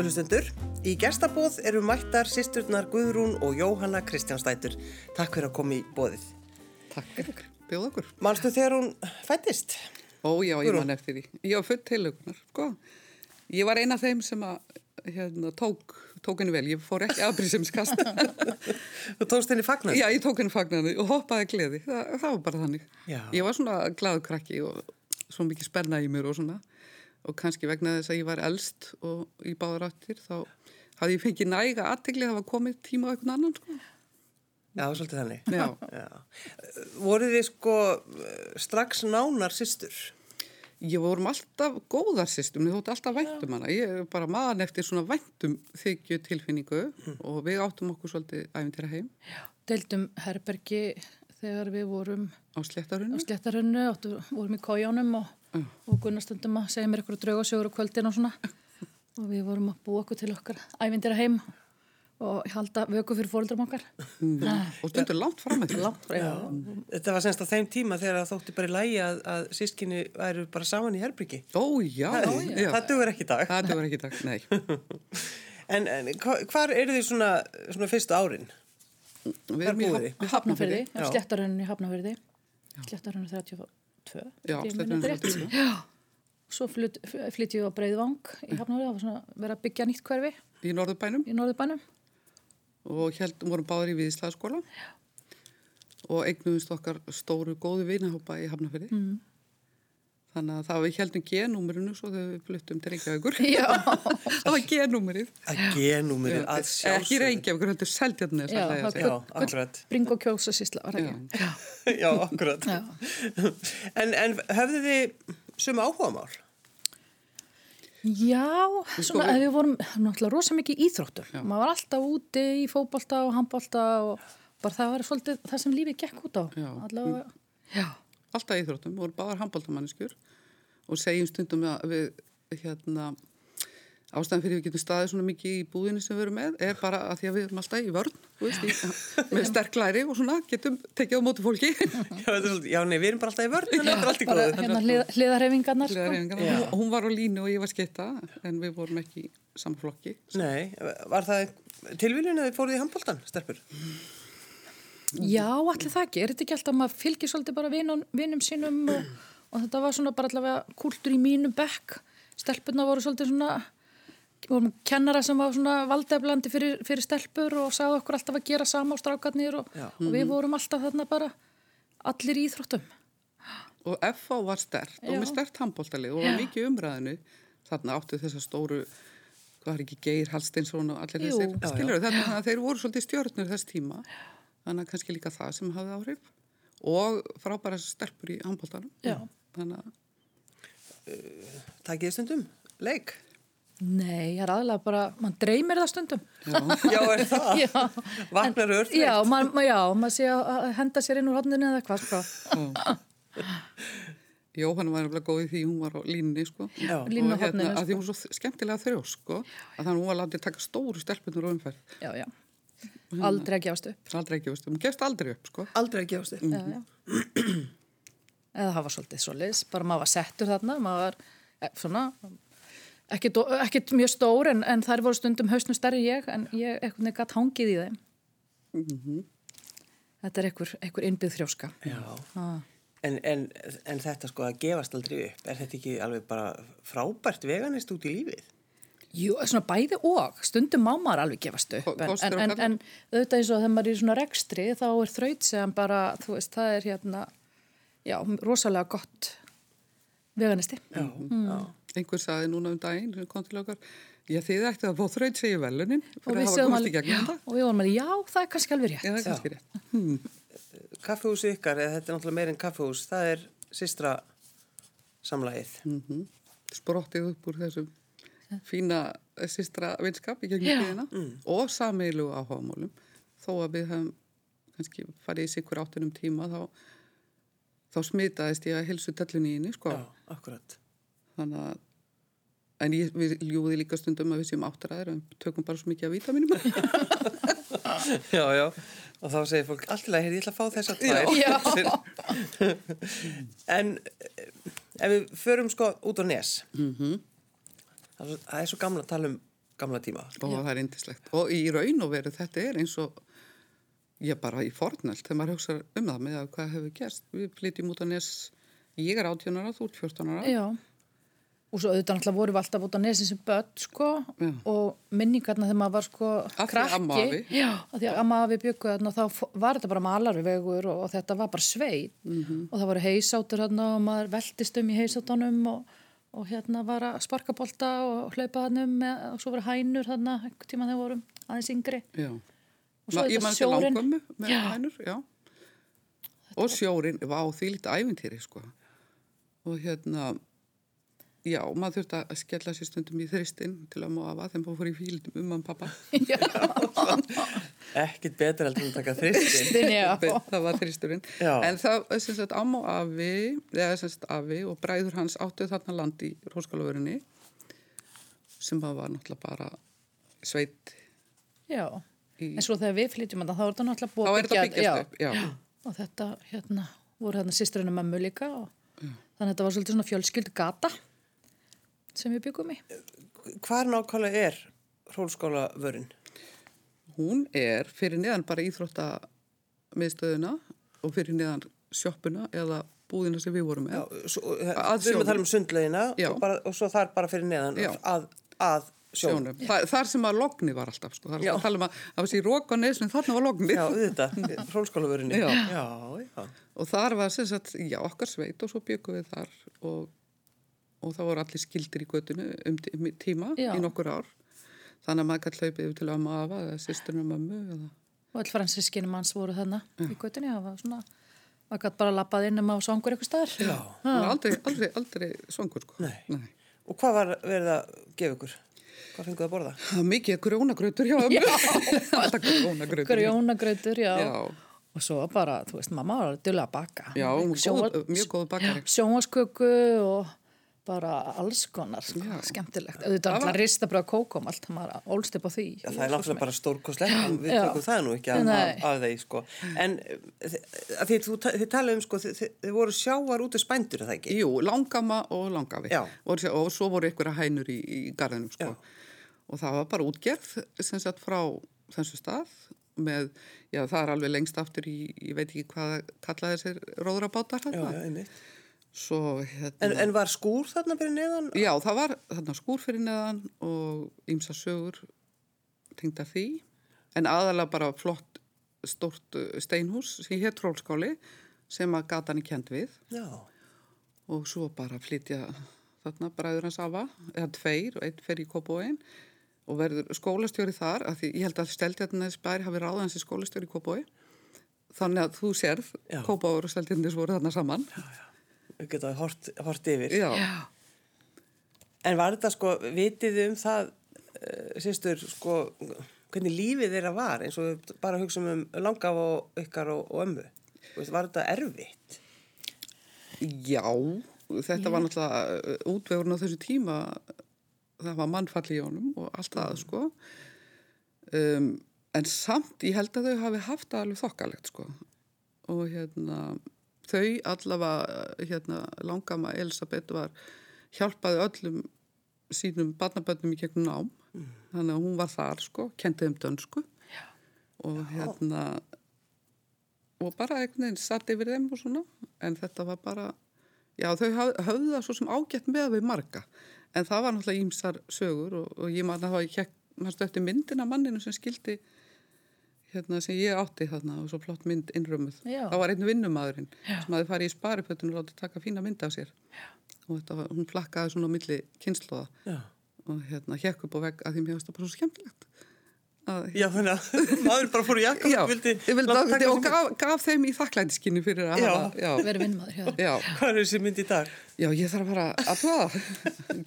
Góður hlustundur, í gestabóð eru mættar sýsturnar Guðrún og Jóhanna Kristjánstætur. Takk fyrir að koma í bóðið. Takk, bjóð okkur. Manstu þegar hún fættist? Ó já, ég Guðrún? man eftir því. Ég var full tilökunar, sko. Ég var eina af þeim sem að, hérna, tók, tók henni vel. Ég fór ekki afbrísimskast. Þú tókst henni fagnar? já, ég tók henni fagnandi og hoppaði að gleði. Þa, það var bara þannig. Já. Ég var svona krakki og kannski vegna þess að ég var elst og í báðar áttir, þá hafði ég fengið næga aðtegli að það var komið tíma á einhvern annan, sko. Já, svolítið þannig. Já. Já. Voruð þið sko strax nánar sýstur? Ég vorum alltaf góðar sýstum, ég þótti alltaf væntum hana. Ég er bara maðan eftir svona væntum þykju tilfinningu og við áttum okkur svolítið æfintýra heim deildum herbergi þegar við vorum á á sléttarunni. sléttarunnu, áttu, vorum í kójánum og, og Gunnar stundum að segja mér eitthvað draugasögur á kvöldin og svona og við vorum að búa okkur til okkar ævindira heim og halda vöku fyrir fóruldrum okkar Og stundur langt fram með því. langt frá, já, Þetta var semst á þeim tíma þegar það þótti bara í lægi að, að sískinni væru bara saman í herbyggi. Ó, já, já. Það dugur ekki dag. Það dugur ekki dag, nei. En, en hva- hvar eru þið svona, svona fyrstu árin? Við erum í búið Haf- þið? við Hafnafyrði, Já. Já. sléttarunnu í Hafnafyrði sléttarunnu 32 Já, Ég rétt. 32. Já, svo flytt, flyttjum við á Breiðvang í Hafnafyrði, það var svona verið að byggja nýtt hverfi Í Norðurbænum í Norðurbænum og heldum vorum báður í viðslaðskóla og eignuðumst okkar stóru góðu vinahópa í Hafnafyrði. Mm. Þannig að það við heldum G-númerinu svo þegar við fluttum til Reykjavíkur. Já, það var G-númerið. Að genúmerið að Ekki sjálfsögðu. Reykjavíkur, heldur Seldjarnes. já, ætla ég að það. Já, akkurat. Bring og kjósa sísla, var það Já. ekki? Já. Já, akkurat. Já. En, en höfðu þið suma áhugamál? Já, Sko, svona, við- við vorum náttúrulega rosa mikið íþróttur. Maður var alltaf úti í fótbolta og handbolta og bara það var svolítið það sem lífið gekk út á. Já. Allavega, já. Alltaf Íþróttum, voru báðar handbóltamanneskjur og segjum stundum að við hérna ástæðan fyrir við getum staðið svona mikið í búðinu sem við erum með er bara að því að við erum alltaf í vörn þú veist, í, með sterk læri og svona getum tekið á móti fólki. Já, já, nei, við erum bara alltaf í vörn, er í Bara hérna hlið, hliðarhefingarnar, sko. Hún, hún var á línu og ég var skeitta en við vorum ekki í sama flokki. Nei, var það tilviljun að þið fóruð í handbóltan, stelpur? Já, allir það ekki. Er þetta ekki alltaf að maður fylgir svolítið bara vinum, vinum sínum og, og þetta var svona bara allavega kúltur í mínu bekk. Stelpurna voru svolítið svona, vorum kennara sem var svona valdeflandi fyrir, fyrir stelpur og sagði okkur alltaf að gera sama á strákarnir og, og við vorum alltaf þarna bara allir íþróttum. og FH var stert og Já. með stert handbóltalið og var mikið umræðinu þarna áttu þessa stóru hvað er ekki Geir Hallsteinsson og allir Jú. þessir skilur þannig að þeir voru svolítið stjórnur þess tíma þannig að kannski líka það sem hafði áhrif og frábæra stelpur í handbóltanum Já. þannig að Takið þið stundum, leik. Nei, ég er aðlega bara, mann dreymir það stundum. Já, er það? Já. Vaknar örþreytt? Já, maður ma, já, maður sé að að henda sér inn úr hodninu eða hvað, sko. Jóhann var nefnilega góð í því hún var á línni sko Já. og Línu á hérna horninu, að því hún var svo skemmtilega þrjó sko að þannig hún var látið taka stóru stelpunur og umferð Já, já. Aldrei að gefast upp. aldrei ekki, veist, hún gefst aldrei upp sko Aldrei að gefast þið. já, já. eða var svolítið svoleiðis bara maður var settur þarna maður var eh, svona ekkit, ekkit mjög stór en, en þær voru stundum hausnum stærri en ég en ég eitthvað nefnir hangið í þeim þetta er einhver, einhver innbyggð þrjóska Já. En, en, en þetta sko að gefast aldrei upp, er þetta ekki alveg bara frábært veganist út í lífið? Jú, svona bæði og stundum má maður alveg gefast upp en, en, en, en auðvitað eins og þegar maður er í svona rekstri þá er þraut sem bara, þú veist, það er hérna já, rosalega gott veganisti Já, já. einhver saði núna um daginn sem kom til okkar já þið ætti að fá þraut segja velunin og fyrir við að hafa komast í gegnum já, þetta og við vorum alveg, já, það er kannski alveg rétt Já, það er kannski rétt. Kaffehúsi ykkar, eða þetta er náttúrulega meir en kaffehús, það er systra samlagið. Mhm. Sprottið upp úr þessum fína sistra vinskap í gegnum tíðina og sameilu áhugamálum. Þó að við hefum kannski farið í sikur áttunum tíma þá, þá smitaðist ég að helsu tellunni inni, sko. Já, akkurat. Þannig að En ég, við ljúði líka stundum að við séum áttræðir og tökum bara svo mikið af vítaminum. Já, já. Og þá segir fólk, allt í lagi, heyrðu, ég ætla að fá þess að tvær. Já. en eh, ef við förum sko út á nes, mm það er svo- það er svo gamla að tala um gamla tíma. og það er indislegt og í raun og veru þetta er eins og ég bara í fornöld þegar maður hugsa um það með að hvað hefur gerst við flytjum út á nes ég er 18 ára, þú ert 14 ára Já, og svo auðvitað náttúrulega vorum við alltaf út á nesin sem börn, sko, Já. og minningarna þegar maður var, sko, Af því amma og afi. Já, af því að amma afi byggu þarna, þá var þetta bara malarvegur og, og þetta var bara sveit Mhm. og það voru heisátur þarna og maður veltist um í heisátunum og, og hérna var að sparka bolta og hlaupa þarna um og svo voru hænur þarna, einhvern tíma þegar vorum aðeins yngri. Já. Og svo ég þetta með Já. hænur, já. Og sjórin var á því lítið ævintýri, sko. Og hérna, já, maður þurfti að skella sér stundum í þristinn til að móa þegar maður fór í fíldum um hann pappa. Ekkit betur heldur en að taka þristin. Þinn, já. það var þristurinn. Já. En það, sem sagt, amma og afi, eða sem sagt, afi og bræður hans áttu þarna land í Róskólavörinni sem var náttúrulega bara sveit Já, í... en svo þegar við flytjum þarna, þá er þetta náttúrulega Þá búið er þetta byggjast já. upp, já. og þetta hérna voru hérna sýsturinn og mömmu líka og þannig að þetta var svolítið svona fjölskyldu gata sem við byggum í Hvar nákvæmlega er hólskólavörun? Hún er fyrir neðan bara íþróttamiðstöðuna og fyrir neðan sjoppuna eða búðina sem við vorum með. Já, svo, Að við erum að tala um sundlegina og, bara, og svo þar bara fyrir neðan Já. að, að sjónum. Sjónum. Þa, þar sem að logni var alltaf, sko. Er Já. alltaf að tala um að það var sér rók á neðsum, þarna var logni. Já, auðvitað, hólskólavörunni. Já. já, já. Og þar var sem sagt, já, okkar sveit og svo byggum við þar og, og það voru allir skildir í göttinu um um tíma Já. í nokkur ár. Þannig að maður gæti hlaupið yfir til að mafa eða og mömmu eða... og all fransiskinni manns voru þarna í það var svona maður gæti bara lappað inn um á svangur eitthvað staðar Já. Það var aldrei, aldrei, aldrei svangur, sko. Nei. Nei. Og hvað var verið að gefa ykkur? Hvað fenguð að borða? Það var mikið grjónagrautur hjá ömmu. Alltaf grjónagrautur. grjónagrautur, já. Já. og svo bara, þú veist, mamma var dula að baka Já, Sjónva- góð, mjög góð bakari. sjónvasköku og bara alls konar, sko, Já. skemmtilegt auðvitað Það alltaf ristabröð kókom allt, hann var ólst upp á því Já, það er náttúrulega bara stórkoslegt, við Já. tökum það nú ekki af, Nei. af, af þeir, sko. En að því þú, ta- þið talaðu um, sko, þið, þið, þið voru sjávar út af spændur, er það ekki? Jú, langama og langafi. Já. Og, og svo voru ykkur hænur í, í garðinum, sko. Og það var bara útgerð, sem sagt, frá þessu stað með, já, það er alveg lengst aftur í, ég veit ekki hvað kallaði þessir róðrabátar Já, hérna. Já. Svo, hérna... En, en var skúr þarna fyrir neðan? Já, það var þarna skúr fyrir neðan og ýmsa sögur tengda því. En aðalega bara flott stórt uh, steinhús sem hétt Rólskáli sem að gatan er kent við. Já. og svo bara flytja þarna bræður hans afa, eða tveir og einn fer í Kópóin og verður skólastjóri þar, af því ég held að Steltjarnes bær hafi ráðað hans í skólastjóri í Kópói þannig að þú sérð Já. Kópáur og Steltjarnes voru þarna saman Við getum hort, hort yfir. Já, En var þetta sko, vitið um það, uh, sýstur, sko, hvernig lífið þeirra var eins og bara hugsaum um langaf og ykkar og, og ömmu? Þú veist, Var þetta erfitt? Já þetta var náttúrulega uh, útvegurinn á þessu tíma það var mannfall í honum og allt það sko um, en samt ég held að þau hafi haft það alveg þokkalegt sko og hérna þau allavega hérna langama Elisabeth var hjálpaði öllum sínum barnabönnum í gegnum nám. Þannig að hún var þar sko, kendi þeim dönsku. Já. og hérna og bara einhvern veginn satt yfir þeim og svona. En þetta var bara já þau höfðu það svo sem ágætt með við marga. En það var náttúrulega ímsar sögur og, og ég man að það var mannstu eftir myndina manninu sem skildi hérna sem ég átti þarna og svo flott mynd innrömmuð. Það var einn vinnumadurinn sem hafði farið í sparipötun og látið taka fína mynd af sér. Já. og þetta var, hún flakkaði svona á milli kynnslóða Já. og hérna hjekk upp á vegg að því mér finnst það bara svo skemmtilegt að Já, þannig að maður bara fór í jakka Já, vildi, vildi láta að, taka og gaf, gaf þeim í þakklændiskinni fyrir að hafa, verið vinnmaður Hvað er þessi mynd í dag? Já, ég þarf að fara að það,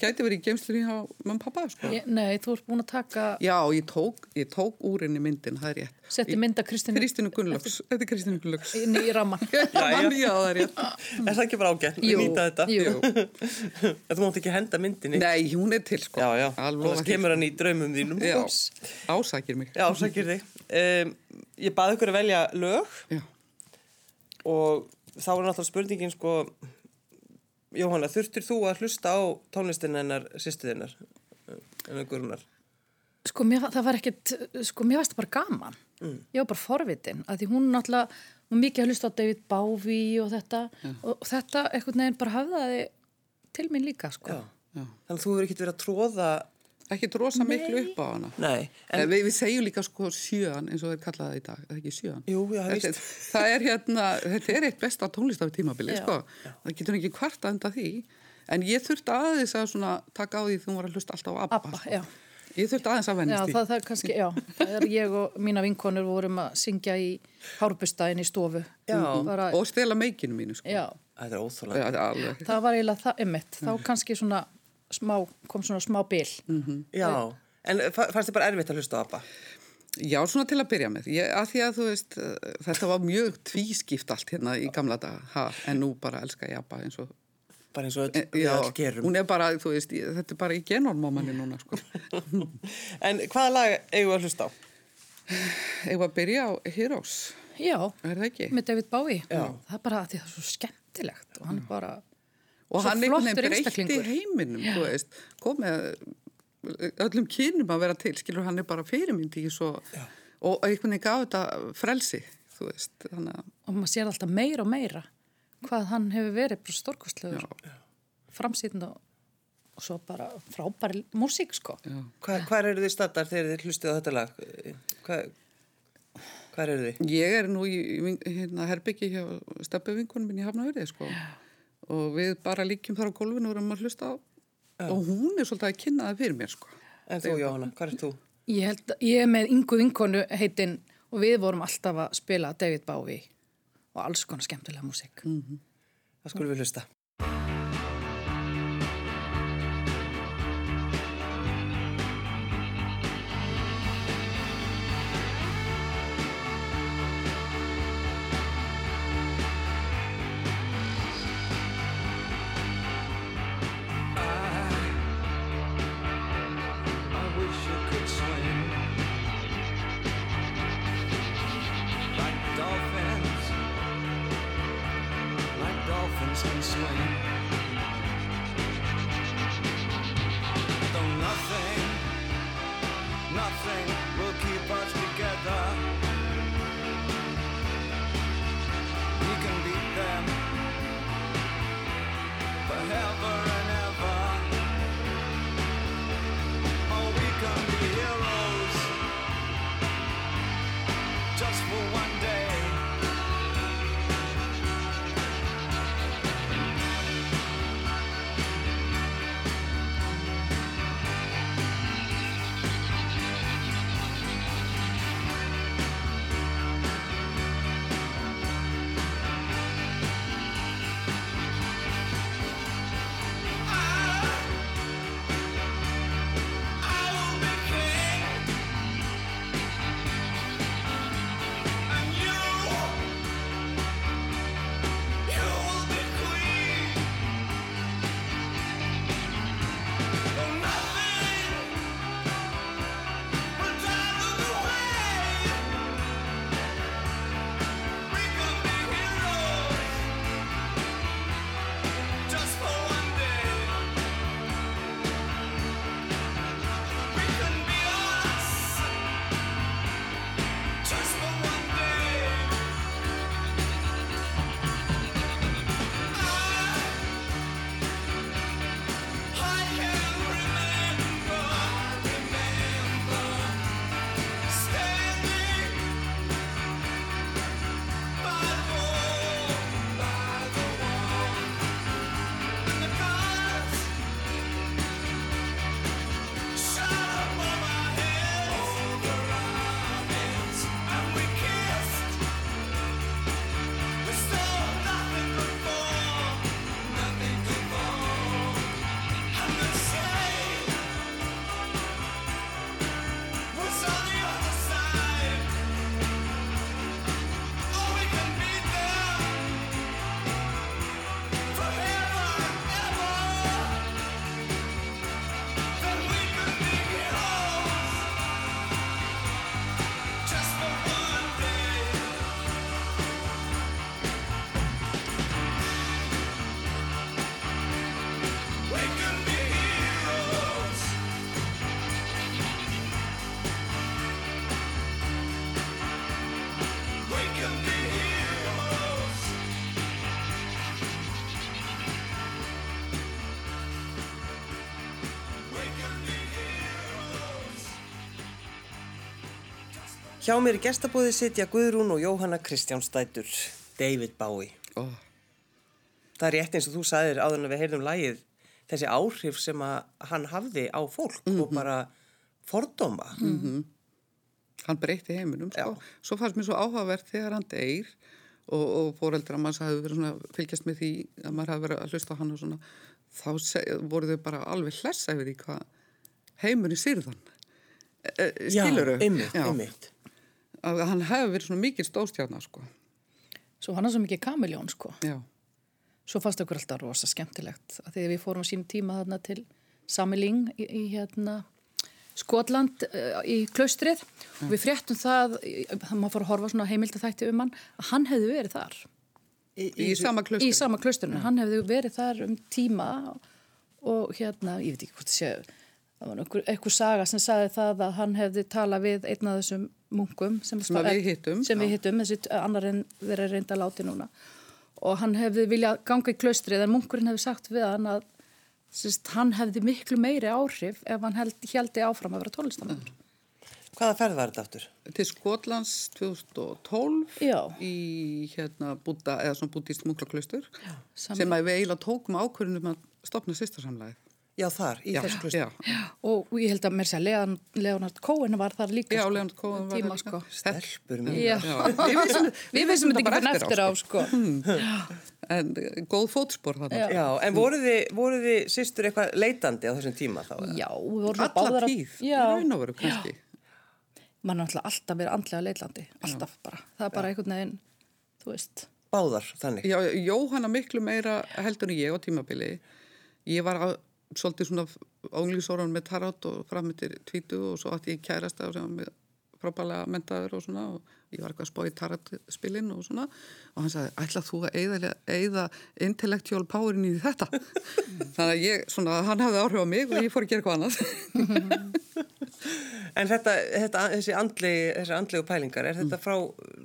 gæti verið í geimslunni hjá mamma og pappa, sko. Ég- Nei, þú ert búin að taka, Já, ég tók, ég tók úr henni myndin, það er rétt. setti mynda Kristínu Kristínu Gunnlaugs, þetta er Kristínu Gunnlaugs. í ramman. Já, já, það er rétt. Er það ekki bara ágætt? Jú, Nýta þetta? jú. Þú mátt ekki henda myndinni? Nei, hún er til, sko. Já, já. Alveg Annars kemur hann í draumum þínum. Já, ásækir mig. Já, ásækir Jóhanna, þurftir þú að hlusta á tónlistin hennar sýstu þinnar hennar Guðrunar? Sko, mér, það var ekkert, sko, mér varst það bara gaman. Mm. Ég var bara forvitin, að því hún náttúrulega, hún mikið að hlusta á David Bowie og þetta, og, og þetta eitthvað neginn bara hafðaði til minn líka, sko. Já. Já. Þannig að þú verður ekkert verið að tróða... Ekki trósa miklu upp á hana. Nei. En... Við, við segjum líka sko sjöan eins og þeir kallaði það í dag, er það ekki sjöan? Jú, já, veist. Það er hérna, þetta er eitt besta tónlistafi tímabili, sko. Já. Það getur ekki hvart að enda því. En ég þurfti aðeins að svona taka á því þú var að hlusta alltaf á ABBA. ABBA, sko. Ég þurfti aðeins að vennast því. Já, það, er kannski, já, það er ég og mína vinkonur vorum að syngja í hárbustæðin í stofu. Já, Bara, og stela meikinu mínu, sko. Já. Það er óþálega. Það var eiginlega það, emitt, þá kannski svona smá, kom svona smá bil. Mm -hmm. Já, en fannst þið bara erfitt að hlusta á ABBA? Já, svona til að byrja með. Ég, að því að þú veist, þetta var mjög tvískipt allt hérna í gamla daga, ha, en nú bara elska ég ABBA eins og bara eins og öll, eh, já, öll gerum hún er bara, þú veist, þetta er bara í genórmámanni núna sko. en hvaða lag eigum við að hlusta á? eigum við að byrja á Heroes já, er það ekki? með David Bowie já. það er bara að það er svo skemmtilegt og hann er bara og hann einhvern veginn breytti heiminum þú veist, komið öllum kynum að vera til, skilur hann er bara fyrirmyndi svo, og einhvern veginn gaf þetta frelsi þú veist, að og maður sér alltaf meira og meira hvað hann hefur verið stórkostlegur framsýtn og, og svo bara frábæri músík sko. Hva, Hvað eru þið stattar þegar þið hlustið á þetta lag? Hvað Hvað eru þið? Ég er nú í hérna, herbyggi hjá stefnuvinkunum minn í Hafnahverði sko. Og við bara líkjum þar á gólfinu og erum að hlusta á Já. og hún er svolítið að kynna það fyrir mér sko. En þú Jóhanna, hvað er þú? Ég, held, ég er með yngu vinkonu heitinn og við vorum alltaf að spila David Bowie og alls konar skemmtilega músík. Mm -hmm. Það skulum við hlusta. Hjá mér í gestabóði sitja Guðrún og Jóhanna Kristjánstætur, David Bowie. Ó, Það er rétt eins og þú sagðir áður en við heyrðum lægið þessi áhrif sem hann hafði á fólk og bara fordóma. hann breytti heiminum sko. svo fannst mér svo áhugavert þegar hann deyr og, og fóreldra manns hafi verið svona fylgjast með því að maður hafi verið að hlusta á hann og svona þá voru þau bara alveg hlessa yfir því hvað heimurinn sýrðan e, skiluru Já, einmitt, einmitt. Að hann hefði verið svona mikið stóðstjarnar sko. Svo hann er svo mikið kamiljón sko. já, Svo fannst okkur alltaf rosa skemmtilegt að því að við fórum á sínum tíma þarna til Samiling í, í hérna Skotland uh, í klaustrið. Og við fréttum það, það maður fór að horfa svona heimildathætti um hann, að hann hefði verið þar. Í, í, sama klaustur í sama klaustrinu, hann hefði verið þar um tíma og hérna, ég veit ekki hvort það sé það var einhver, einhver saga sem sagði það að hann hefði talað við einn af þessum munkum sem, Sem að við hittum, sem við hittum, þessi annar en þeir eru reynda láti núna. Og hann hefði viljað ganga í klaustrið en munkurinn hefði sagt við hann að sérst, hann hefði miklu meiri áhrif ef hann held, heldi áfram að vera tónlistamöður Hvaða ferð var þetta aftur? til Skotlands 2012 Já. í hérna búta, eða svona bútist munklaklaustur sem að við eiginlega tókum ákvörðunum að stopna sýstarsamlæði Já, þar, í þessu klustu. já, og ég held að mér sé Leon, Leonard Cohen var þar líka Já, sko, Leonard Cohen var tíma, þar líka. sko. Stelpur við vissum, Við vissum þetta ekki fyrir eftir á, sko. En eh, góð fótspor þarna. Já. Já, en voruð þið, voruð þið sýstur eitthvað leitandi á þessum tíma þá? Já, við vorum Alla báðar að- tíð, í raun og veru kannski. mann er alltaf alltaf verið andlega leitlandi, alltaf bara. Það er bara einhvern veginn, þú veist. Báðar, þannig. Já, Jóhanna miklu meira heldur en ég á tímabili. Ég var að, svolítið svona ánglísóran með tarot og frammittir tvítu og svo átti ég kærasta sem var með frábælega mentaður og svona og ég var eitthvað að spá í tarotspilin og svona og hann sagði, ætlað þú að eyða intellectual powerin í þetta? Þannig að ég, svona, hann hafði áhrif á mig og ég fór að gera eitthvað annað. En þetta, þetta þessi andlegu pælingar, er þetta frá,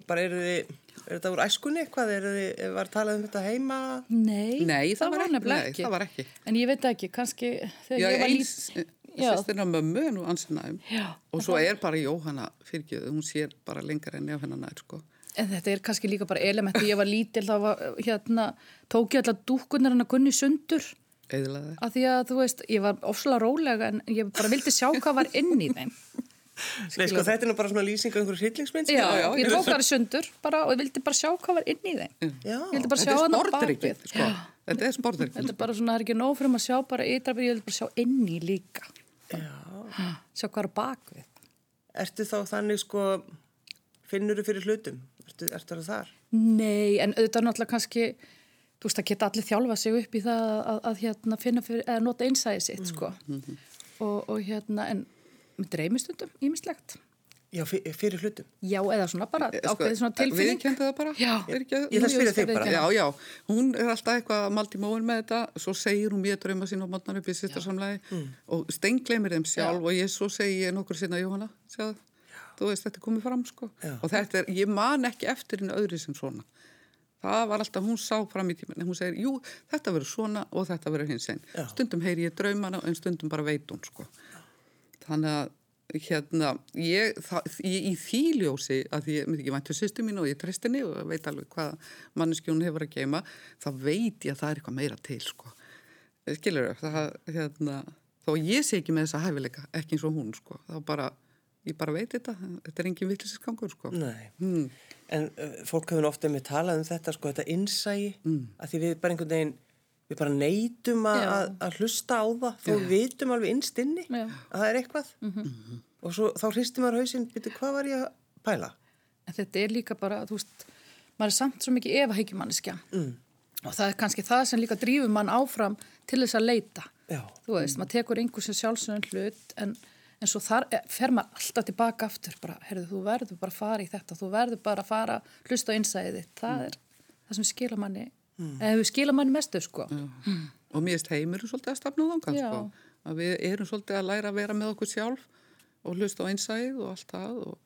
bara eru þið, er þetta úr æskunni eitthvað? Er þið, var talað um þetta heima? Nei, Nei, það var ekki. nefnilega Nei, það var ekki. En ég veit ekki, kannski þegar Já, ég var eins, lít... Já. sýstirna mömmu er nú ansinnaðum Já. og svo er bara Jóhanna fyrirgjöðu, hún sér bara lengra en ef hennar nær, sko. En þetta er kannski líka bara elementi, ég var lítil, þá var, hérna, tók ég alltaf dúkkunar hann að gunni sundur, Eðlaði. af því að, þú veist, ég var ofslega rólega en ég bara vildi sjá hvað var inn í þeim. Nei, sko, þetta er nú bara svona lýsing af einhverju hryllingsmynd. Já, við? ég tók það sundur bara og ég vildi bara sjá hvað var inn í þeim. Já. Ég vildi bara sjá Þetta er hann á sportryggið, bakvið. sko. Þetta er sportryggið. Þetta er bara svona, það er ekki nóg fyrir maður að sjá bara ytrafið, ég vildi bara sjá inn í líka. Já. Sjá hvað er bakvið. Ertu þá þannig, sko, finnur þú fyrir hlutum? Ertu, ertu það þar? Nei, en auðvitað náttúrulega kannski, þú veist, að geta allir þjálfa sig upp í það að, að hérna finna fyrir, eða nota einsæði sitt, sko. Og, og hérna, en dreymistundum, ímislegt. Já, fyrir hlutum. Já, eða svona bara ákveðið svona tilfinning. Við kemdu það bara. Já. Ekki, Ég ætla að spyrja þig bara. Já, já. Hún er alltaf eitthvað að maldi móin með þetta, svo segir hún mér drauma sín og mótnar upp í sýstarsamlæði Mm. og steingleimir þeim sjálf og ég svo segi ég nokkur sinna Jóhanna, sjáðu, þú veist þetta er komið fram sko. Já. Og þetta er, ég man ekki eftir henni öðri sem svona. Það var alltaf, hún sá fram í tíminn, hún segir, jú, þetta verður svona og þetta verður hins einn. Já. Stundum heyri ég draumana en stundum bara veit hún sko. Þannig að hérna, ég, það, ég í þýljósi að því ég myndi ekki væntu sýstu mín og ég treyst henni og veit alveg hvað manneski hún hefur að geima, þá veit ég að það er eitthvað meira til, sko. Skilur það, hérna, þó ég sé ekki með þessa hæfileika, ekki eins og hún, sko, þá bara, ég bara veit þetta, þetta er engin vitlisisgangur, sko. Nei. Mm. En uh, fólk hefur ofta með talað um þetta, sko, þetta innsægi, mm. að því við bara einhvern veginn, við bara neytum að, hlusta á það, þó við vitum alveg innst inni Já. að það er eitthvað. -hmm. Og svo, þá hristum maður hausinn, byrju, hvað var ég að pæla? En þetta er líka bara, þú veist, maður er samt svo mikið efahyggjumanniskja. Mm. Og það er kannski það sem líka drífur mann áfram til þess að leita. Já. Þú veist, maður tekur einhvers sem sjálfsögum hlut en, en svo þar eh, fer maður alltaf tilbaka aftur. Bara, heyrðu, þú verður bara að fara í þetta, þú verður bara að fara, hlusta á innsæðið þitt. Það er það sem skila manni, mm. skila manni mestu, sko. Og mér erst heimur svolítið að stafna þangan, sko. Að við erum svolítið að læra að vera með okkur sjálf og hlusta á einsæð og allt það og,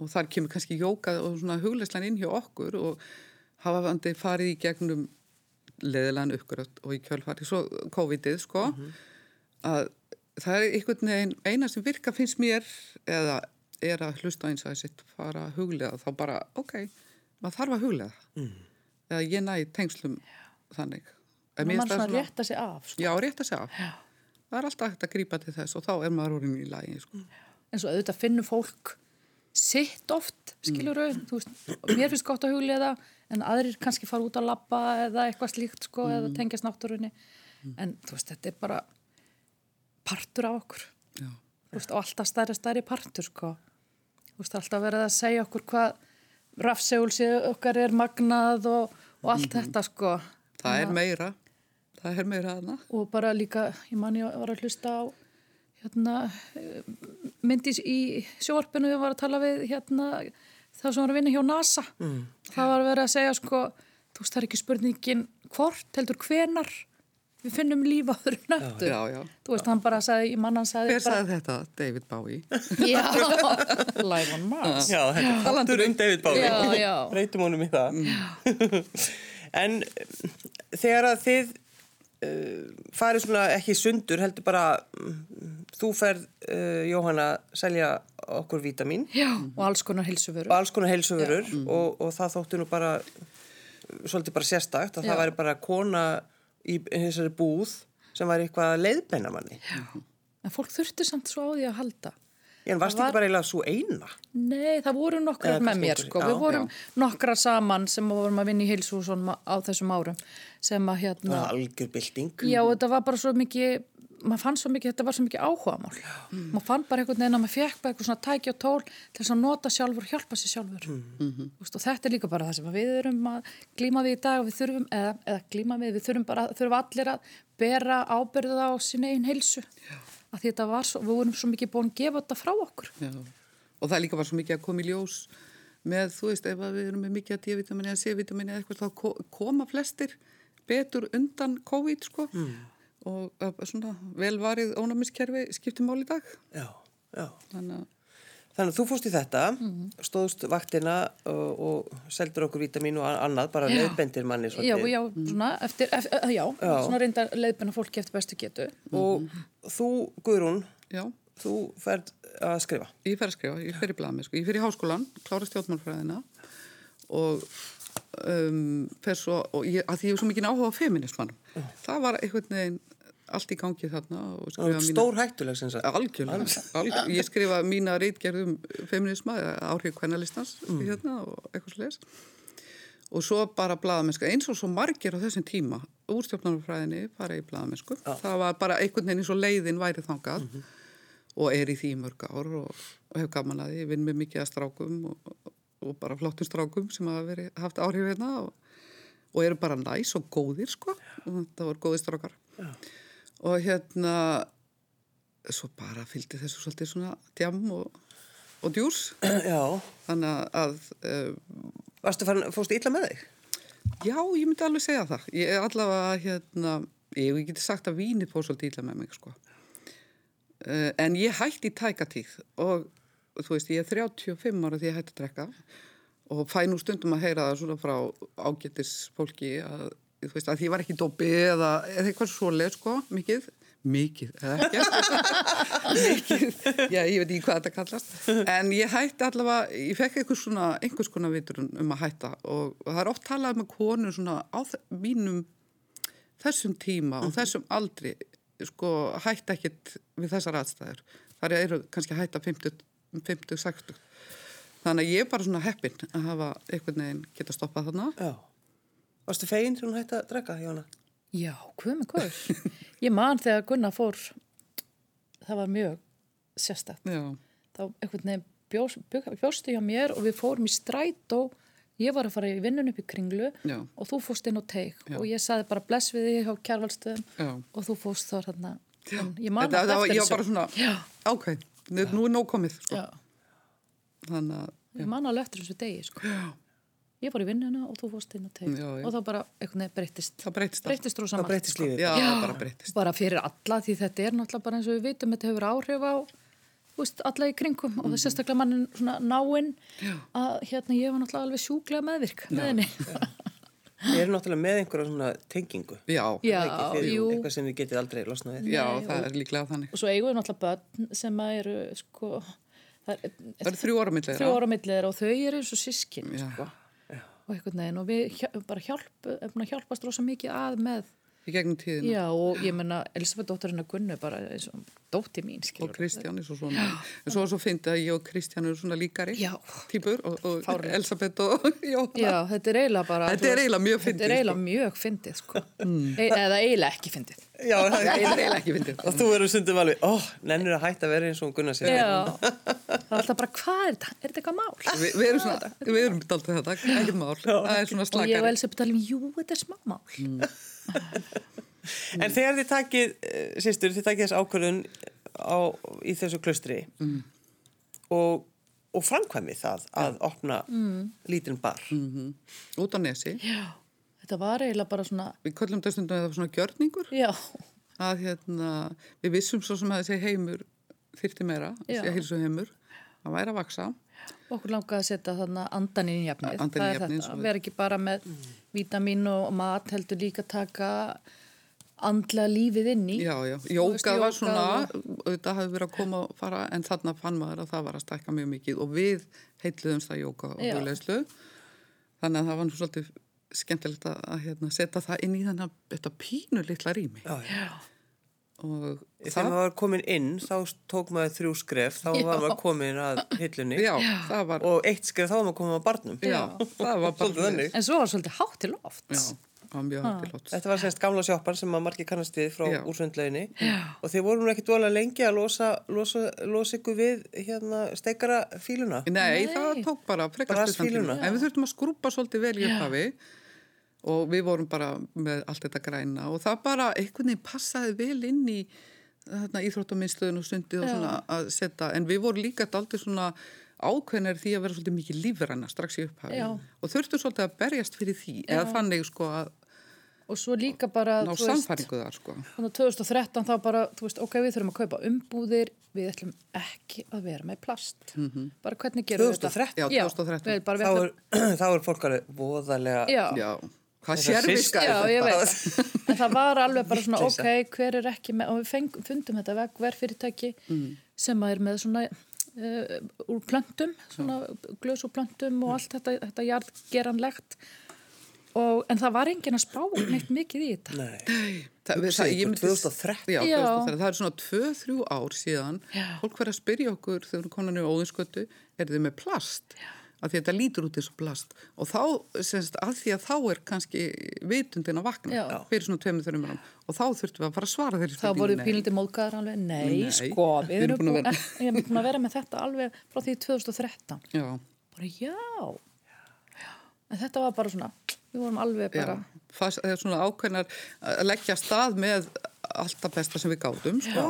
og þar kemur kannski jókað og svona hugleislan inn hjá okkur og hafa vandi farið í gegnum leðilegan uppgröð og í kjölfari svo COVID-ið, sko, að það er einhvern veginn eina sem virka finnst mér eða er að hlusta eins að sitt fara að huglega þá bara, ok, maður þarf að huglega mm. Eða ég næ tengslum þannig En mann svona rétta sig af sko. Já, rétt að segja af. Það er alltaf hægt að grípa til þess og þá er maður orðin í lagi, sko. en svo auðvitað finnur fólk sitt oft, skilur mm. mér finnst gott að huglega en aðrir kannski fara út að labba eða eitthvað slíkt sko, eða tengjast náttúrunni en þú veist, þetta er bara partur af okkur Já. Veist, og alltaf stærri stærri partur sko. Þú veist, alltaf verið að segja okkur hvað rafsegulsi okkar er magnað og, og allt þetta sko Það er meira. Það er meira aðna. og bara líka, ég man ég var að hlusta á hérna eh, myndi í sjóarpinu við var að tala við hérna það sem var að vinna hjá NASA mm. það var að vera að segja sko þú veist það er ekki spurningin hvort heldur hvenar við finnum líf á öðru nöttu Já, já. þú veist hann bara sagði, ég mann hann sagði Hver sagði þetta? David Bowie. já, live on Mars Já, þetta er hattur um David Bowie. Já, já. Breytum honum í það. en um, þegar að þið uh, farið svona ekki sundur, heldur bara um, þú ferð, uh, Jóhanna, selja okkur vítamin já, og alls konar hilsuvöru og alls konar heilsuvörur og, og það þóttu nú bara svolítið bara sérstakt að Já. það væri bara kona í þessari búð sem væri eitthvað að leiðbeina manni. en fólk þurfti samt svo á því að halda En varst Það var- ekki bara eiginlega svo eina? Nei, það voru nokkrar Eða með mér sko, já, við vorum nokkrar saman sem vorum að vinna í heilsúsum á þessum árum sem að hérna, Það var algjör bylting. já þetta var bara svo mikið, maður fann svo mikið, þetta var svo mikið áhugamál, maður fann bara einhvern veginn að maður fekk bara eitthvað svona tæki og tól til þess að nota sjálfur, hjálpa sér sjálfur mm. Vist, og þetta er líka bara það sem við erum að glíma við í dag og við þurfum, eða, eða glíma við, við þurfum bara, þurfum allir að bera ábyrða á sín eigin heilsu að því þetta var svo, við vorum svo mikið búin að gefa þetta frá okkur Já. Og það líka var svo mikið að koma í ljós með, þú veist, ef að við erum með mikið að D-vitamini eða C-vitamini eða eitthvað, þá ko- koma flestir betur undan COVID, sko. Mm. Og svona velvarið ónæmiskerfi skiptir mál í dag. Já, já. Þannig að, Þannig að þú fórst í þetta, stóðst vaktina og, og seldur okkur vítamin og annað, bara Já. leiðbendir manni Já, já, svona, eftir, eftir, já, svona reyndar leiðbina fólki eftir bestu getu. Og þú, Guðrún, já, þú ferð að skrifa. ég fer að skrifa, ég fer í blaðmi, sko. Ég fer í háskólan, klára stjórnmálfræðina og um, svo, og ég, að því ég hef svo mikið áhuga á feminismannum. Það var einhvern veginn allt í gangi þarna stór hættuleg sem sagt. Algjörlega. Ég skrifa mína reitgerðum feminisma, áhrif kvennalistans hérna og eitthvað sliðis. Og svo bara blaðamennsku, eins og svo margir á þessum tíma, úr stjórnarfræðinni fara í blaðamennsku. Það var bara einhvern veginn eins og leiðin væri þangað og er í því mörg ár og, og hef gaman að því, vinn með mikið að strákum og, og bara flottum strákum sem hafa verið, haft áhrif hérna og, og eru bara næs og góðir sko og þetta voru góðir strákar. Já. Og hérna svo bara fylgdi þessu svolítið svona djam og, og djús Já. þannig að uh, Varstu farin, fórstu illa með þig? já, ég myndi alveg segja það ég er allavega hérna ég, ég geti sagt að víni fór svolítið illa með mig sko uh, en ég hætti í tækatíð og þú veist, ég er 35 ára því ég hætti að drekka og fæ nú stundum að heyra það svona frá ágættis fólki að, þú veist, að því var ekki dópi eða, eitthvað svoleið sko, mikið. Mikið, eða ekki? Mikið, já ég veit ekki hvað þetta kallast. En ég hætti allavega ég fekk einhvers, svona, einhvers konar vitur um að hætta og, og það er oft talað með konur svona á mínum þessum tíma og þessum aldri sko hætta ekkit við þessar aðstæður. Þar eru kannski hætta 50, 50 60 þannig að ég er bara svona heppin að hafa einhvern veginn geta stoppað þarna Já. Varstu feginn þegar hún hætti að drekka, Jóna? Já, hvað með hvað? Ég man þegar Gunnar fór, það var mjög sérstætt. já, Þá einhvern veginn bjós, bjó, bjóstu hjá mér og við fórum í strætó. Ég var að fara í vinnun upp í kringlu Já. og þú fórst inn á teik Já. og ég saði bara bless við þig hjá kjærvalstöðum Já. og þú fórst þá hérna. En Ég man var, eftir ég var bara svona Já. ok, nú, nú er nóg komið sko. Já, þannig að ég man alveg eftir þessu degi sko. já, Ég var í vinnuna og þú fórst inn á Já, já. og þá bara breyttist. það breytist allt. Breyttist rosa margt, breytist sko. já, Já. bara breytist bara fyrir alla því þetta er náttúrulega bara eins og við vitum þetta hefur áhrif á veist, alla í kringum og það er sérstaklega mannin náinn að hérna ég var náttúrulega alveg sjúklega meðvirk með henni Ég er náttúrulega með einhverja svona tengingu. já, Já, eitthvað sem þið getið aldrei losnað við. já, Nei, það er líklega þannig og svo eigum við náttúrulega börn sem að eru sko, það er, Það eru þrjú ára millir. þrjú ára millir og þau eru eins og sískin Já. sko. og einhvern veginn og við hjá- bara hjálp, erum búin að hjálpast rosa mikið að með Í gegnum tíðina. já og ég menna Elisabeth dótturinn að Gunnu bara eins og dótti mín Og skilur Kristján er svo svona. En svo, svo fyndi að ég og Kristján eru svona líkari. Já. Týpur og, og. Elisabeth og Jóhanna. Já, þetta er eiginlega bara Þetta er eiginlega mjög fyndið, Þetta er eiginlega sko. mjög fyndið sko. e eða eiginlega ekki fyndið Já, Það er eiginlega ekki fyndið. Og þú eru sundum alveg, ó, nennir að hætta að vera eins og hún Gunnar sér. Já, það er alltaf bara hvað er þetta? Er þetta eitthvað mál? Vi, við erum svona, við erum daldið þetta, ekkert mál. Það er svona Og ég og. Elisabeth talum, jú, þetta er smá mál En þegar þið takið, eh, systur, þið takið þess ákvörðun á, í þessu klustri Mm. og, og framkvæmið það að opna mm. lítinn bar. Mhm. Út á nesi. Já, þetta var eiginlega bara svona Við köllum þetta stundum eða svona gjörningur. Já, Að hérna, við vissum svo sem að þessi heimur þyrti meira, þessi heilsu heimur. Það væri að vaksa. Okkur langaði að setja þarna andan inn í jafnið Andan í Það er jafnið, við- vera ekki bara með vítamin og mat heldur líka taka andlega lífið inn í Já, já, jókað var svona, þetta hafði verið að koma og fara, en þarna fann maður að það var að stækka mjög mikið og við heitluðumst að jóka og hugleislu. Þannig að það var nú svolítið skemmtilegt að, að hérna, setja það inn í þennan þetta pínu litla rými. Já, já. Og Þegar maður var komin inn, þá tók maður þrjú skref, þá var maður komin að hillunni já, það var, og eitt skref þá var maður komin að barnum. já, það var þannig. En svo var svolítið hátt til Já, það lóts. Þetta var semst gamla sjoppan sem að margir kannast við frá Já. úrsvöndlauginni og þið voru nú ekki dvolega lengi að losa, losa, losa ykkur við hérna steikara fíluna. Nei, Nei. það tók bara tíma. svíluna. En við þurftum að skrúpa svolítið vel í upphafi og við vorum bara með allt þetta græna og það bara einhvern veginn passaði vel inn í þarna íþróttaminstöðun og sundið og Já. svona að setja, en við vorum líka aldrei svona ákveðnir því að vera svolítið mikið lífræna strax í upphafi Já. og þurftum svolítið að berjast fyrir því eða þannig sko að Og svo líka bara, ná samfæringu þar sko. þannig að 2013 þá bara, þú veist, ok, við þurfum að kaupa umbúðir, við ætlum ekki að vera með plast. Bara hvernig gerum við 2013? þetta? Já, 2013. við bara, við Þá ætlum, er, þá er fólk alveg voðalega... já, Já, hvað Þessar sérviska já, ég þetta? veit. En það var alveg bara svona, ok, hver er ekki með, og við feng, fundum þetta vegverð fyrirtæki sem er með svona uh, úr plöntum, svona glös úr plöntum og allt þetta, þetta jarðgeranlegt. Og, en það var enginn að spá neitt mikið í þetta. Nei. Það, Hugsið það, myndi- 2013. Já, Já. 2013. Það er svona 2-3 ár síðan. Já. Fólk verður að spyrja okkur þegar við konan er óðinskötu, er þið með plast? Því að þetta lítur út og plast. Og þá, semst, að því að þá er kannski vitundin að vakna Já. fyrir svona tveimur þörnum árum. Og þá þurftum við að fara að svara þeirri Það voru Nei. pínlítið móðgæðar alveg, nei, Nei, sko, við erum búin að búin, er búin að vera með þetta alveg frá því 2013. Já, Bara já, já. En þetta var bara svona, við vorum alveg já. bara, Það er svona ákveðnar að leggja stað með allt það besta sem við gátum, sko.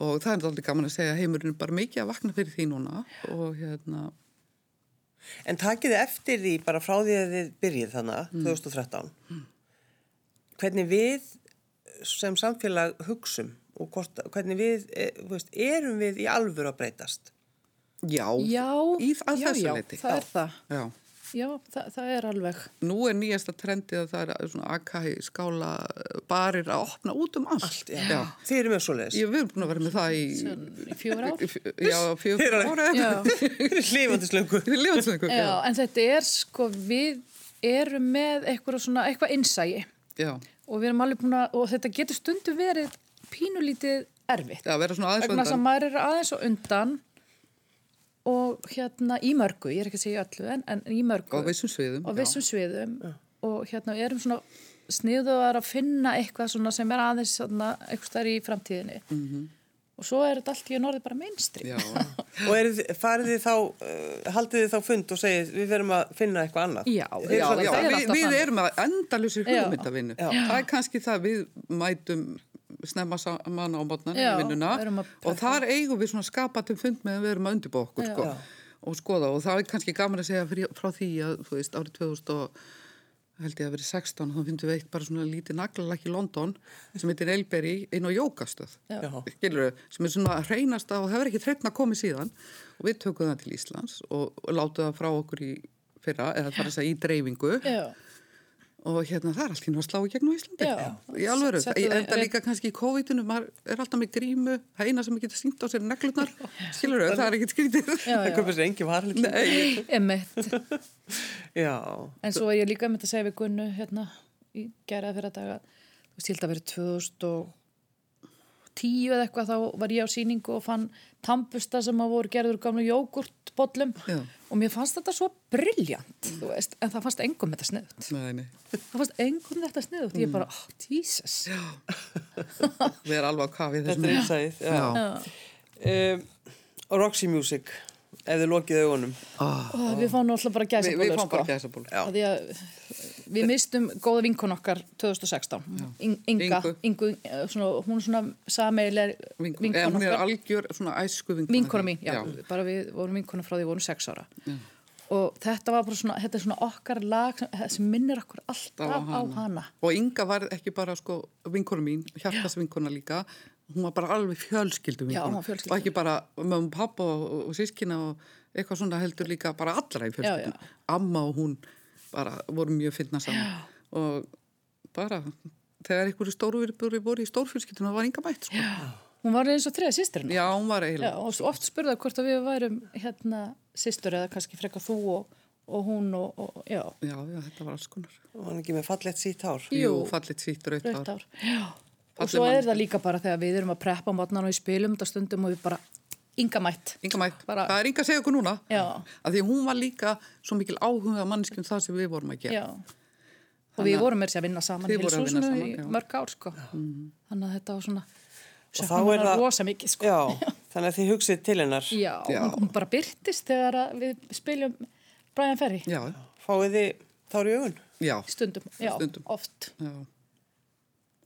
Og það er aldrei gaman að segja að heimurinn er bara mikið að vakna fyrir því núna og hérna, En takið eftir því bara frá því að þið byrjið þannig, 2013, hvernig við sem samfélag hugsum og hvort, hvernig við, e, þú veist, erum við í alvöru að breytast? já, já, í já, já, það er það. Já. Já, það, það er alveg, Nú er nýjasta trendið að það er svona AK skála barir að opna út um allt. Allt, já. Þið eru með svoleiðis. Ég við erum búin að vera með það í... í fjögur ár. Já, eru- ára. Já, Hlifandi slöngu. Við lifum svona ykkur. já, en þetta er sko, við erum með eitthvað svona, eitthvað innsægi Já, og við erum alveg búin að, og þetta getur stundu verið pínulítið erfitt. já, vera svona aðeins vegna þess að undan. maður er aðeins og undan og hérna í mörgu, ég er ekki að segja öllu en, en í mörgu Á vissum sviðum. á vissum sviðum og hérna við erum svona sniðuðar að finna eitthvað svona sem er aðeins svona, eitthvað stær í framtíðinni Mhm. og svo er þetta allt í norðið bara mainstream Já, Og er, farið þið þá, uh, haldið þið þá fund og segið við verum að finna eitthvað annað? Já, Þið já, já er við, alltaf við erum að endalusir Já. hugmyndavinnu. Já. Það er kannski það við mætum snemma saman á mótnan í vinnuna. að og þar eigum við svona skapatum fund með að við erum að undirbúa okkur Já. sko, Já. og skoða. Og það er kannski gaman að segja fyrir, frá því að þú veist árið 2000 og held ég að verið 16 þá finnum við eitt bara svona lítið naglalakk í London sem heitir Elberry inn á jókastöð Já. skilur sem er svona hreinasta og það verður ekki þreitna komið síðan. Og við tökum það til Íslands og, og látum það frá okkur í fyrra eða þar að segja í dreifingu. Já, og hérna það er allt nú að slá í gegn á Íslandi. Já. í alvöru, ég það- enda líka kannski í COVID-inu, maður er alltaf með grímu það eina sem getur syngt á sér er neglurnar skilur það er ekkert skrítið. Komið sér engi. Já. En svo er ég líka með að segja við Gunnu hérna í geraða fyrir að daga þú veist, ég held að verið 2010 eða eitthvað þá var ég á síningu og fann tampusta sem að voru gerður úr gamlu jógurtbollum. Og mér fannst þetta svo brilljant veist, en það fannst engum þetta sniðut nei, nei. Það fannst engum þetta sniðut ég bara, oh, Jesus. Við erum alveg á kafið Þetta er. Já. Um, Roxy Music, ef þið lokið augunum. og við fáum náttúrulega bara Við, við gæsabólur fáum sko. bara gæsaból Já. Af því að við mistum góða vinkun okkar 2016 In, Inga, Ingu. Eh, svona, hún er svona sameigileg Vinkona, vinkun hún er okkar algjör svona æsku vinkona vinkona mín, já, já. bara við vorum vinkona frá því við vorum sex ára. Og þetta var bara svona, þetta er svona okkar lag sem, sem minnir okkur alltaf á hana, og Inga var ekki bara sko vinkona mín, hjartas vinkona líka hún var bara alveg fjölskyldu Já, hún vinkona. var fjölskyldu. og ekki bara mömmu, pappa og, og, og sískina og eitthvað svona heldur líka bara allra í fjölskyldun Já, amma og hún bara voru mjög finna saman. Og bara þegar einhverju viðbúri voru í stórfjölskyldun það var Inga mætt sko. hún var eins og þriða sýstirinn já, hún var Já, eiginlega og oft spurða hvort að við værum hérna sýstur eða kannski frekar þú og, og hún og, og já, já, já, þetta var alls konar. Var hann ekki með fallett sítt hár? Jú. Fallit sítt raut rautt hár. ár já. Og svo er það líka bara þegar við erum að preppa mótnan og við spilum þetta stundum og við bara Inga mætt Inga mætt, Bara- það er Inga að segja okkur núna Já. að því hún var líka svo mikil áhuga manneskjum það sem við vorum að gera Já. Og við vorum með þess að vinna saman í vinna hilsúsinu saman, í mörg ár, sko. Þannig að þetta var svona, þá söknum er hana það- rosa mikið, sko. Já, þannig að þið hugsið til hennar. Já, Já. Hún, hún bara byrtist þegar að við spiljum Brian Ferry já, Fáið þið þár í augun? já, stundum, já, Stundum. oft. já.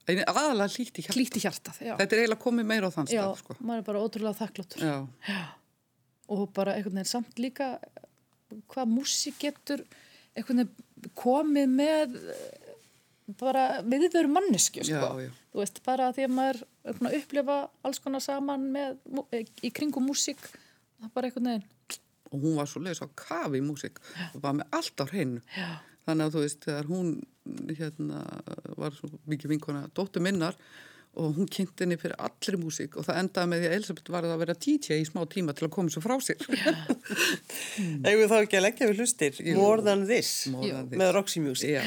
En aðalega hlýtt í hjarta Klíti hjartað, já. þetta er eiginlega komið meira á þann Já, stað sko. maður er bara ótrúlega þakkláttur. já, Og bara einhvern veginn samt líka hvað músík getur einhvern veginn komið með eh, bara viðveru mannesku, sko. Já, já. Þú veist, bara því að maður er að upplifa alls konar saman með, eh, í kringum músík, það er bara einhvern veginn. og hún var svo leiðis á kafi músík og var með allt á hreinu Já. þannig að þú veist, þegar hún hérna, var svo mikið vinkona dóttur minnar og hún kynnti henni fyrir allri músík og það endaði með því að Elisabeth var að vera DJ í smá tíma til að koma svo frá sér við þá ekki að leggja við hlustir? More than this, More than this. með Roxy Music. Já.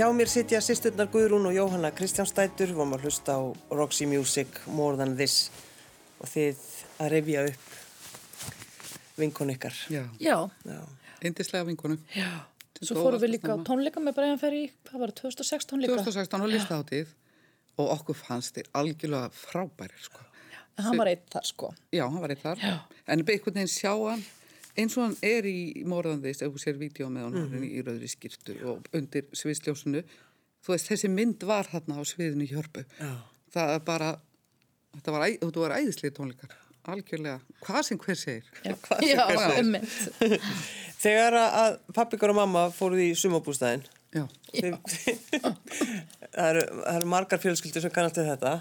Hjá mér sitja sýsturnar Guðrún og Jóhanna Kristjánstætur, vorum að hlusta á Roxy Music More Than This og þið að revja upp vinkon ykkar. Já, Já, Já. eindislega vinkonu. já. Svo fórum við líka á snemma. tónleika með Brian Ferry, hvað var það, 2016 líka? 2016 var listaháttið og okkur fannst þið algjörlega frábærir, sko. En hann var eitt þar, sko. Já, hann var eitt þar. Já. En einhvern veginn sjá hann eins og hann er í morðandist, ef þú sér vídeo með hann mm -hmm. í rauðri skýrtu og undir sviðsljósinu. Þú veist, þessi mynd var þarna á sviðinu Hjörpu. Já. Það er bara, þetta var, var æðislið tónleikar. Algjörlega, hvað sem hver segir. Já, hvað sem já, hver segir. Þegar að pappikar og mamma fóruð í sumabústæðin, Þið- það eru, það eru margar fjölskyldur sem kannast við þetta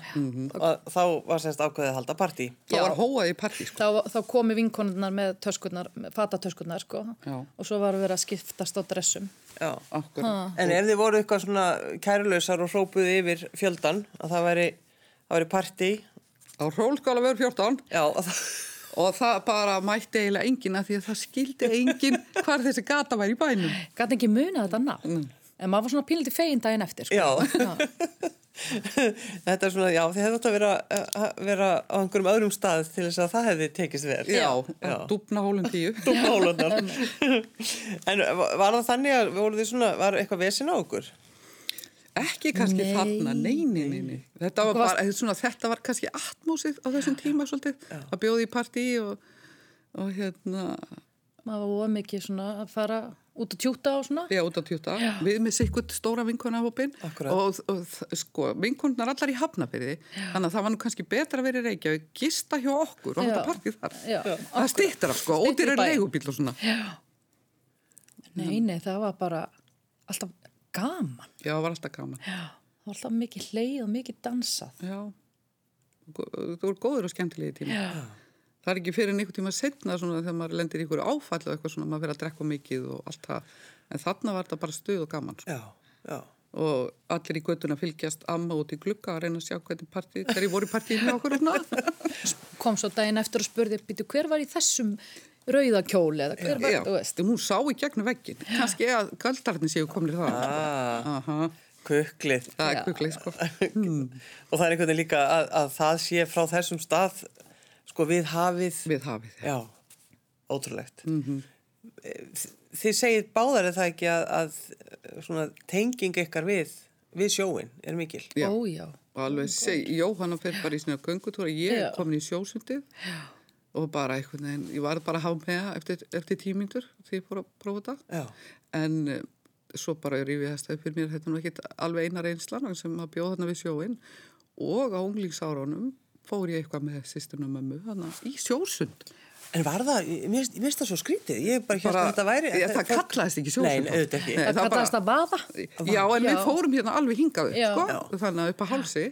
og þá var semst ákveðið að halda partí. það Já. var hóað í partí, sko. Þá, þá komi vinkonurnar með töskurnar, fatatöskurnar, sko. Já. Og svo var verið að skiptast á dressum. En ef þið voru eitthvað svona kærulausar og hrópuðu yfir fjöldan að það væri, væri partí, Á rólskála verður 14 já, og það, og það bara mætti eiginlega enginn að því að það skildi enginn hvar þessi gata væri í bænum. Gat ekki munið þetta nafn. En maður var svona pínlítið fegin daginn eftir, sko. já. Þetta er svona, já, þið hefðu átt að vera, að vera á einhverjum öðrum stað til þess að það hefði tekist vel. Já, Já. dúbna hólum tíu. Dúmhólunar. en var það þannig að voru þið svona, var eitthvað vesin á okkur? Ekki kannski Nei. þarna, nei, nei, nei, nei. Þetta var, bara, svona, þetta var kannski atmósið á þessum tíma svolítið, að bjóði í partí og, og hérna, Maður var mikið svona að fara út að tjúta og svona. já, út á tjúta, við með sikkert stóra vinkonahópin Akkúrat. og, og sko, vinkonar allar í hafnafyrði, þannig að það var nú kannski betra að vera í Reykjavík, gista hjá okkur og Já. þetta partí þar. Já, Það stýttir af, sko, Styttra í ódýr bæ. leigubíl og svona. Nei, nei, það var bara alltaf gaman. Já, það var alltaf gaman. Já. Það var alltaf mikið leið og mikið dansað. Já, þú voru góður og skemmtilegi tíma. Já. Það er ekki fyrir einhvern tíma setna svona þegar maður lendir í ykkur áfall og eitthvað svona, maður fyrir að drekka mikið og allt það. En þarna var þetta bara stuð og gaman. Sko. Já, já. Og allir í göttuna fylgjast amma út í glugga að reyna að sjá hvernig partí, hverju voru partíið með okkur. Kom svo daginn eftir og spurði, býtu, hver var í þessum rauðakjóli eða hver var, Já, þú veist. hún sá í gegnum veggin. Kannski að galdarnir séu komnir það. Ah, Aha, kuklið. það er kuklið, sko. Og það er einhvern veginn líka að, að það sé frá þessum stað, sko við hafið, Við hafið. já, ótrúlegt. Þi- Þið segið báðar er það ekki að, að svona tenging ykkar við, við sjóin er mikil. Já. Ó, já. og alveg seg, Jóhanna fyrir bara í svona göngutúra, ég Já. er komin í sjósundið og bara einhvern veginn, ég var bara að hafa með það eftir, eftir tímyndur þegar ég fór að prófa Já, en uh, svo bara rífið það stæði fyrir mér þetta er nú ekkit alveg eina reynslan sem að bjóða þarna við sjóin og á unglingsárunum fór ég eitthvað með sýstunum mömmu þarna í sjósund En var það, ég mér finnst- það svo skrítið, ég bara hérna Bara- þetta væri... Já, það kallaðist ekki sjósund. Nei, auðvitað ekki. Nei. Það það kallaðist að vaða. Já, en við Já. fórum hérna alveg hingað upp, Já. sko, þannig að upp að hálsi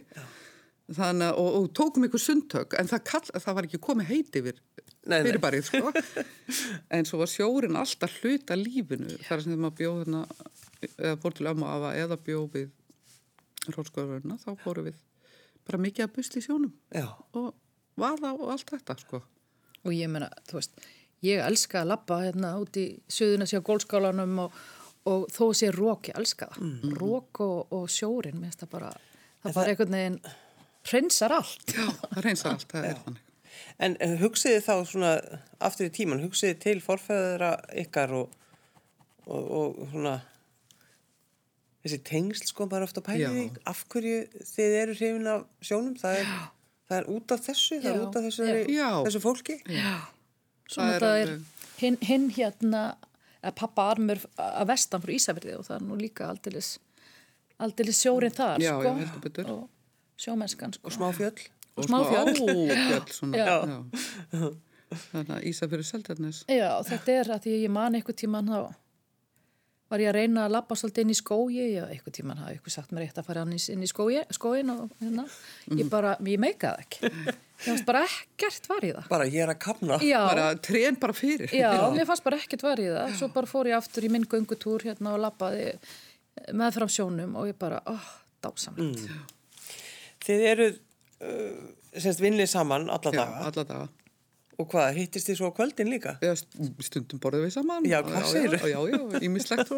þannig að, og, og tókum ykkur sundtök en það, kall, það var ekki komið heiti yfir Nei, nei. fyrirbarið, sko en svo var sjórin alltaf hluta lífinu þar sem maður bjóð hérna eða fór til ömmu afa eða bjóð við rótskóðurverðina, þá fórum við bara mikið að busli í sjónum Já, og vaða og allt þetta, sko Og ég meina, þú veist, ég elska að labba hérna út í söðuna sér gólskálanum og, og þó sé rók, ég elska það. Mm. Rók og, og sjórin, mér finnst það bara, það bara einhvern veginn hreinsar allt. Já, það reynsar allt, það er þannig en eh, hugsiði þá svona aftur í tíman, hugsiði til forfæðra ykkar og, og, og svona þessi tengsl sko bara ofta pælið í Já. af hverju þið eru hrifin af sjónum, það er, það er út af þessu, það er út af þessu, Já. þessu fólki. Svo Það er þetta er hinn, hinn hérna, að pappa armur að vestan frá Ísafirði og það er nú líka aldeilis, aldeilis sjórin þar, Já, sko. já. Og sjómennskan, sko. Og smá fjöll. Og smá fjöll. fjöll svona, Já. já. Þannig að Ísa fyrir Seldarnes Já, þetta er að að ég man eitthvað tíman þá var ég að reyna að labba svolítið inn í skógi, já, eitthvað tíman hafa eitthvað sagt mér eitt að fara inn í, inn í skógi, skógin og hérna, ég bara, ég meikaði ekki. Ég fannst bara ekkert var í það. Bara ég er að kapna. Já, bara trén bara fyrir já, mér fannst bara ekkert var í það. Svo bara fór ég aftur í minn göngutúr hérna og labbaði með fram sjónum og ég bara, óh, dásamlegt. Þið eru uh, semst vinnlið saman alla Já, daga alla daga Og hvað, hittist þið svo á kvöldin líka? Já, st- stundum borðum við saman. Já, hvað segirðu? Já, já, já, ímislegt svo.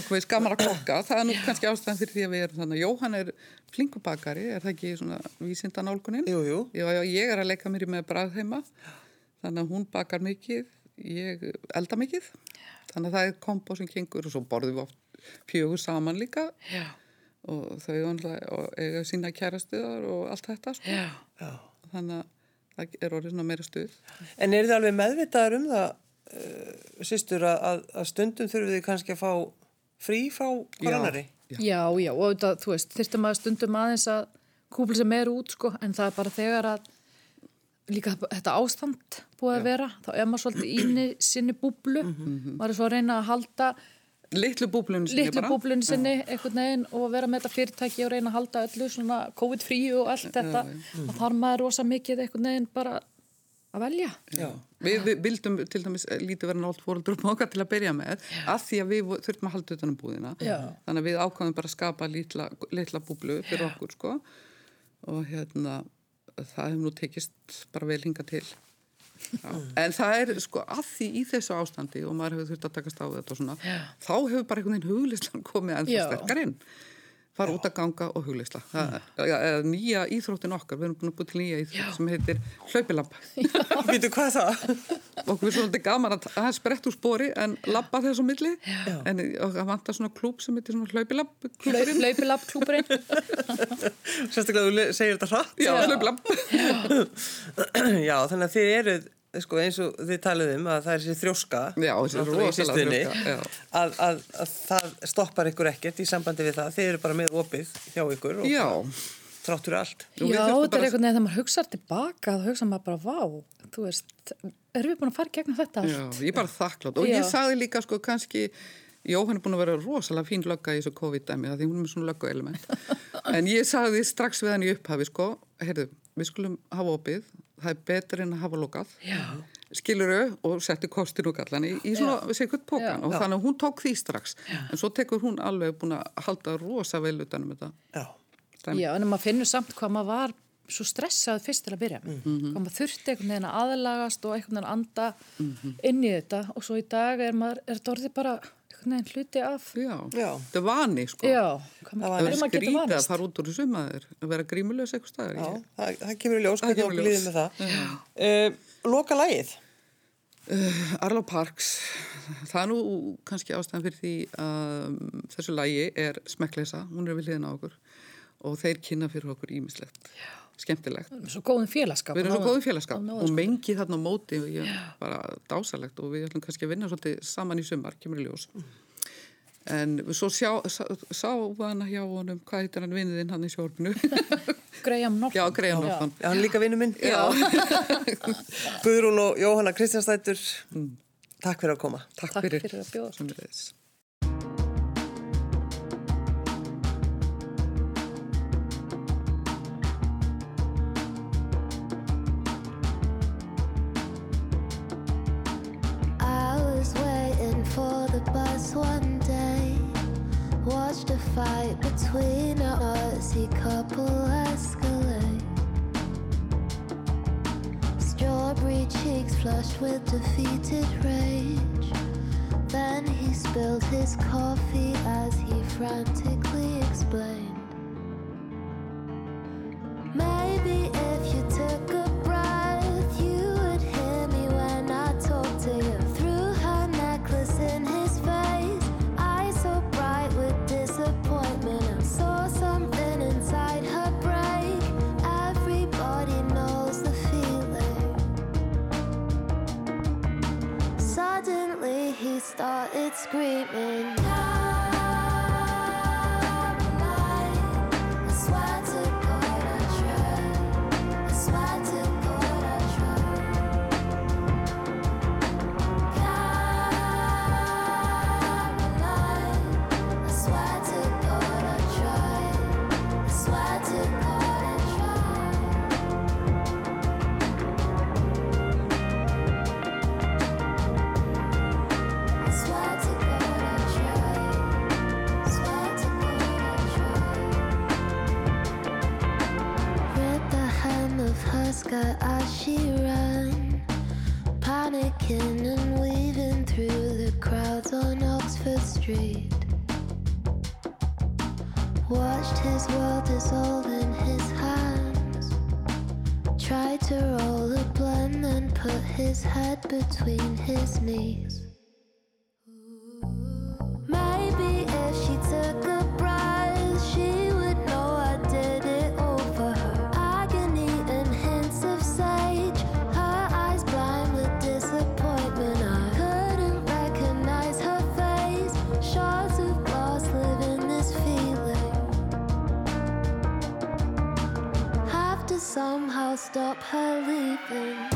Okkur veist gaman að kokka. Það er nú kannski ástæðan fyrir því að við erum þannig. Jóhann er flinkubakari, er það ekki svona vísindanálgunin? Jú, jú. Já, já, ég er að leika mér í með bræð heima. Þannig að hún bakar mikið, ég elda mikið. Þannig að það er kombo sem kengur og svo borðum við oft fjögur saman líka. Já. Og þau og sína kærastuðar og Já. Já. Það er orðið svona meira stuð. En eru þið alveg meðvitaðar um það, uh, sýstur, að, að, að stundum þurfum þið kannski að fá frí frá hver Já. annari? Já, já, og þetta, þú veist, þyrstum að stundum aðeins að kúpla sem er út, sko, en það er bara þegar að líka þetta ástand búið að vera, þá er maður svolítið íni sinni búblu, maður er svo að reyna að halda Litlu búblunni sinni litlu bara. búblunni sinni einhvern veginn og vera með þetta fyrirtæki og reyna að halda öllu svona COVID-frí og allt þetta, þá þarf maður rosa mikið einhvern veginn bara að velja. Já. Við, við vildum til dæmis lítið vera nált fóröldur um okkar til að byrja með af því að við þurftum að halda utan um búðina Já. þannig að við ákvæðum bara að skapa litla, litla búblu fyrir okkur sko og hérna það hefur nú tekist bara vel hinga til Já. En það er sko að því í þessu ástandi og maður hefur þurft að takast á þetta og svona þá hefur bara einhvern veginn huglislan komið ennþá Já. sterkar inn fara út að ganga og eða nýja íþróttin okkar. Við erum búin að búið til nýja íþrótt sem heitir hlaupilamp Býtu hvað það? okkur er svolítið gaman að það er sprett úr spori en labba þess á milli. En það vantar svona klúb sem heitir svona hlaupilapp klúburinn Hlaupilapp klúburinn. Sérstaklega þú segir þetta hratt. já, hlaupilapp Já, þannig að þið eruð, sko, eins og þið talið um að það er sér þrjóska. Já, þessi þrjóska, já. Að, að, að það stoppar ykkur ekkert í sambandi við það. Þið eru bara með opið hjá ykkur og já, þráttur allt. Já, þetta er einhvern veginn þegar maður hugsaður tilbaka þá hugsa maður bara, vá, þú veist, erum við búin að fara gegnum þetta já, allt? ég er bara þakklátt og Já. ég sagði líka sko kannski Jóhann er búin að vera rosalega fín lögga í þessu COVID-dæmi það því hún er með svona löggu element en ég sagði strax við hann í upphafi sko, heyrðu, við skulum hafa opið það er betur en að hafa lokað. Já. skiluru og setti kostin og gallan í, í svona sikkert pókan Já. og þannig að hún tók því strax. En svo tekur hún alveg búin að halda rosa vel utanum þetta. Já. en maður finnur samt hvað maður var svo stressað fyrst til að byrja með. Hvað maður þurfti einhvern veginn að aðlagast og einhvern veginn að anda inn í þetta. Og svo í dag er maður, er þetta orðið bara einhvern veginn hluti af, Já, Já. þetta er vani sko já, Það er skrítið að vanist. fara út úr þessu maður að vera grímulegs eitthvað staðar Já, það, það kemur í ljós, Það hvernig kemur í ljós. líður með það. Uh, loka lagið. Uh, Arlo Parks, það er nú kannski ástæðan fyrir því að um, þessu lægi er smekkleysa, hún er við hliðina á okkur og þeir kynna fyrir okkur ímislegt, skemmtilegt. Svo góðum félagskap. Við erum svo góðum félagskap og Nóaskóla. mengið þarna á móti og ég er bara dásalegt og við ætlum kannski að vinna svolítið saman í sumar, kemur í ljós. En svo sjá, sá, sá hana hjá honum, hvað heitir hann vinniðinn hann í sjórfinu? Graham Norton. Já, Graham Norton. Já, hann er líka vinnu minn. Já. Guðrún og Jóhanna Kristjánstættur, takk fyrir að koma. Takk, Takk fyrir, fyrir að bjóða. Fight between a Aussie couple escalate. Strawberry cheeks flushed with defeated rage. Then he spilled his coffee as he frantically explained. Stop her leaving.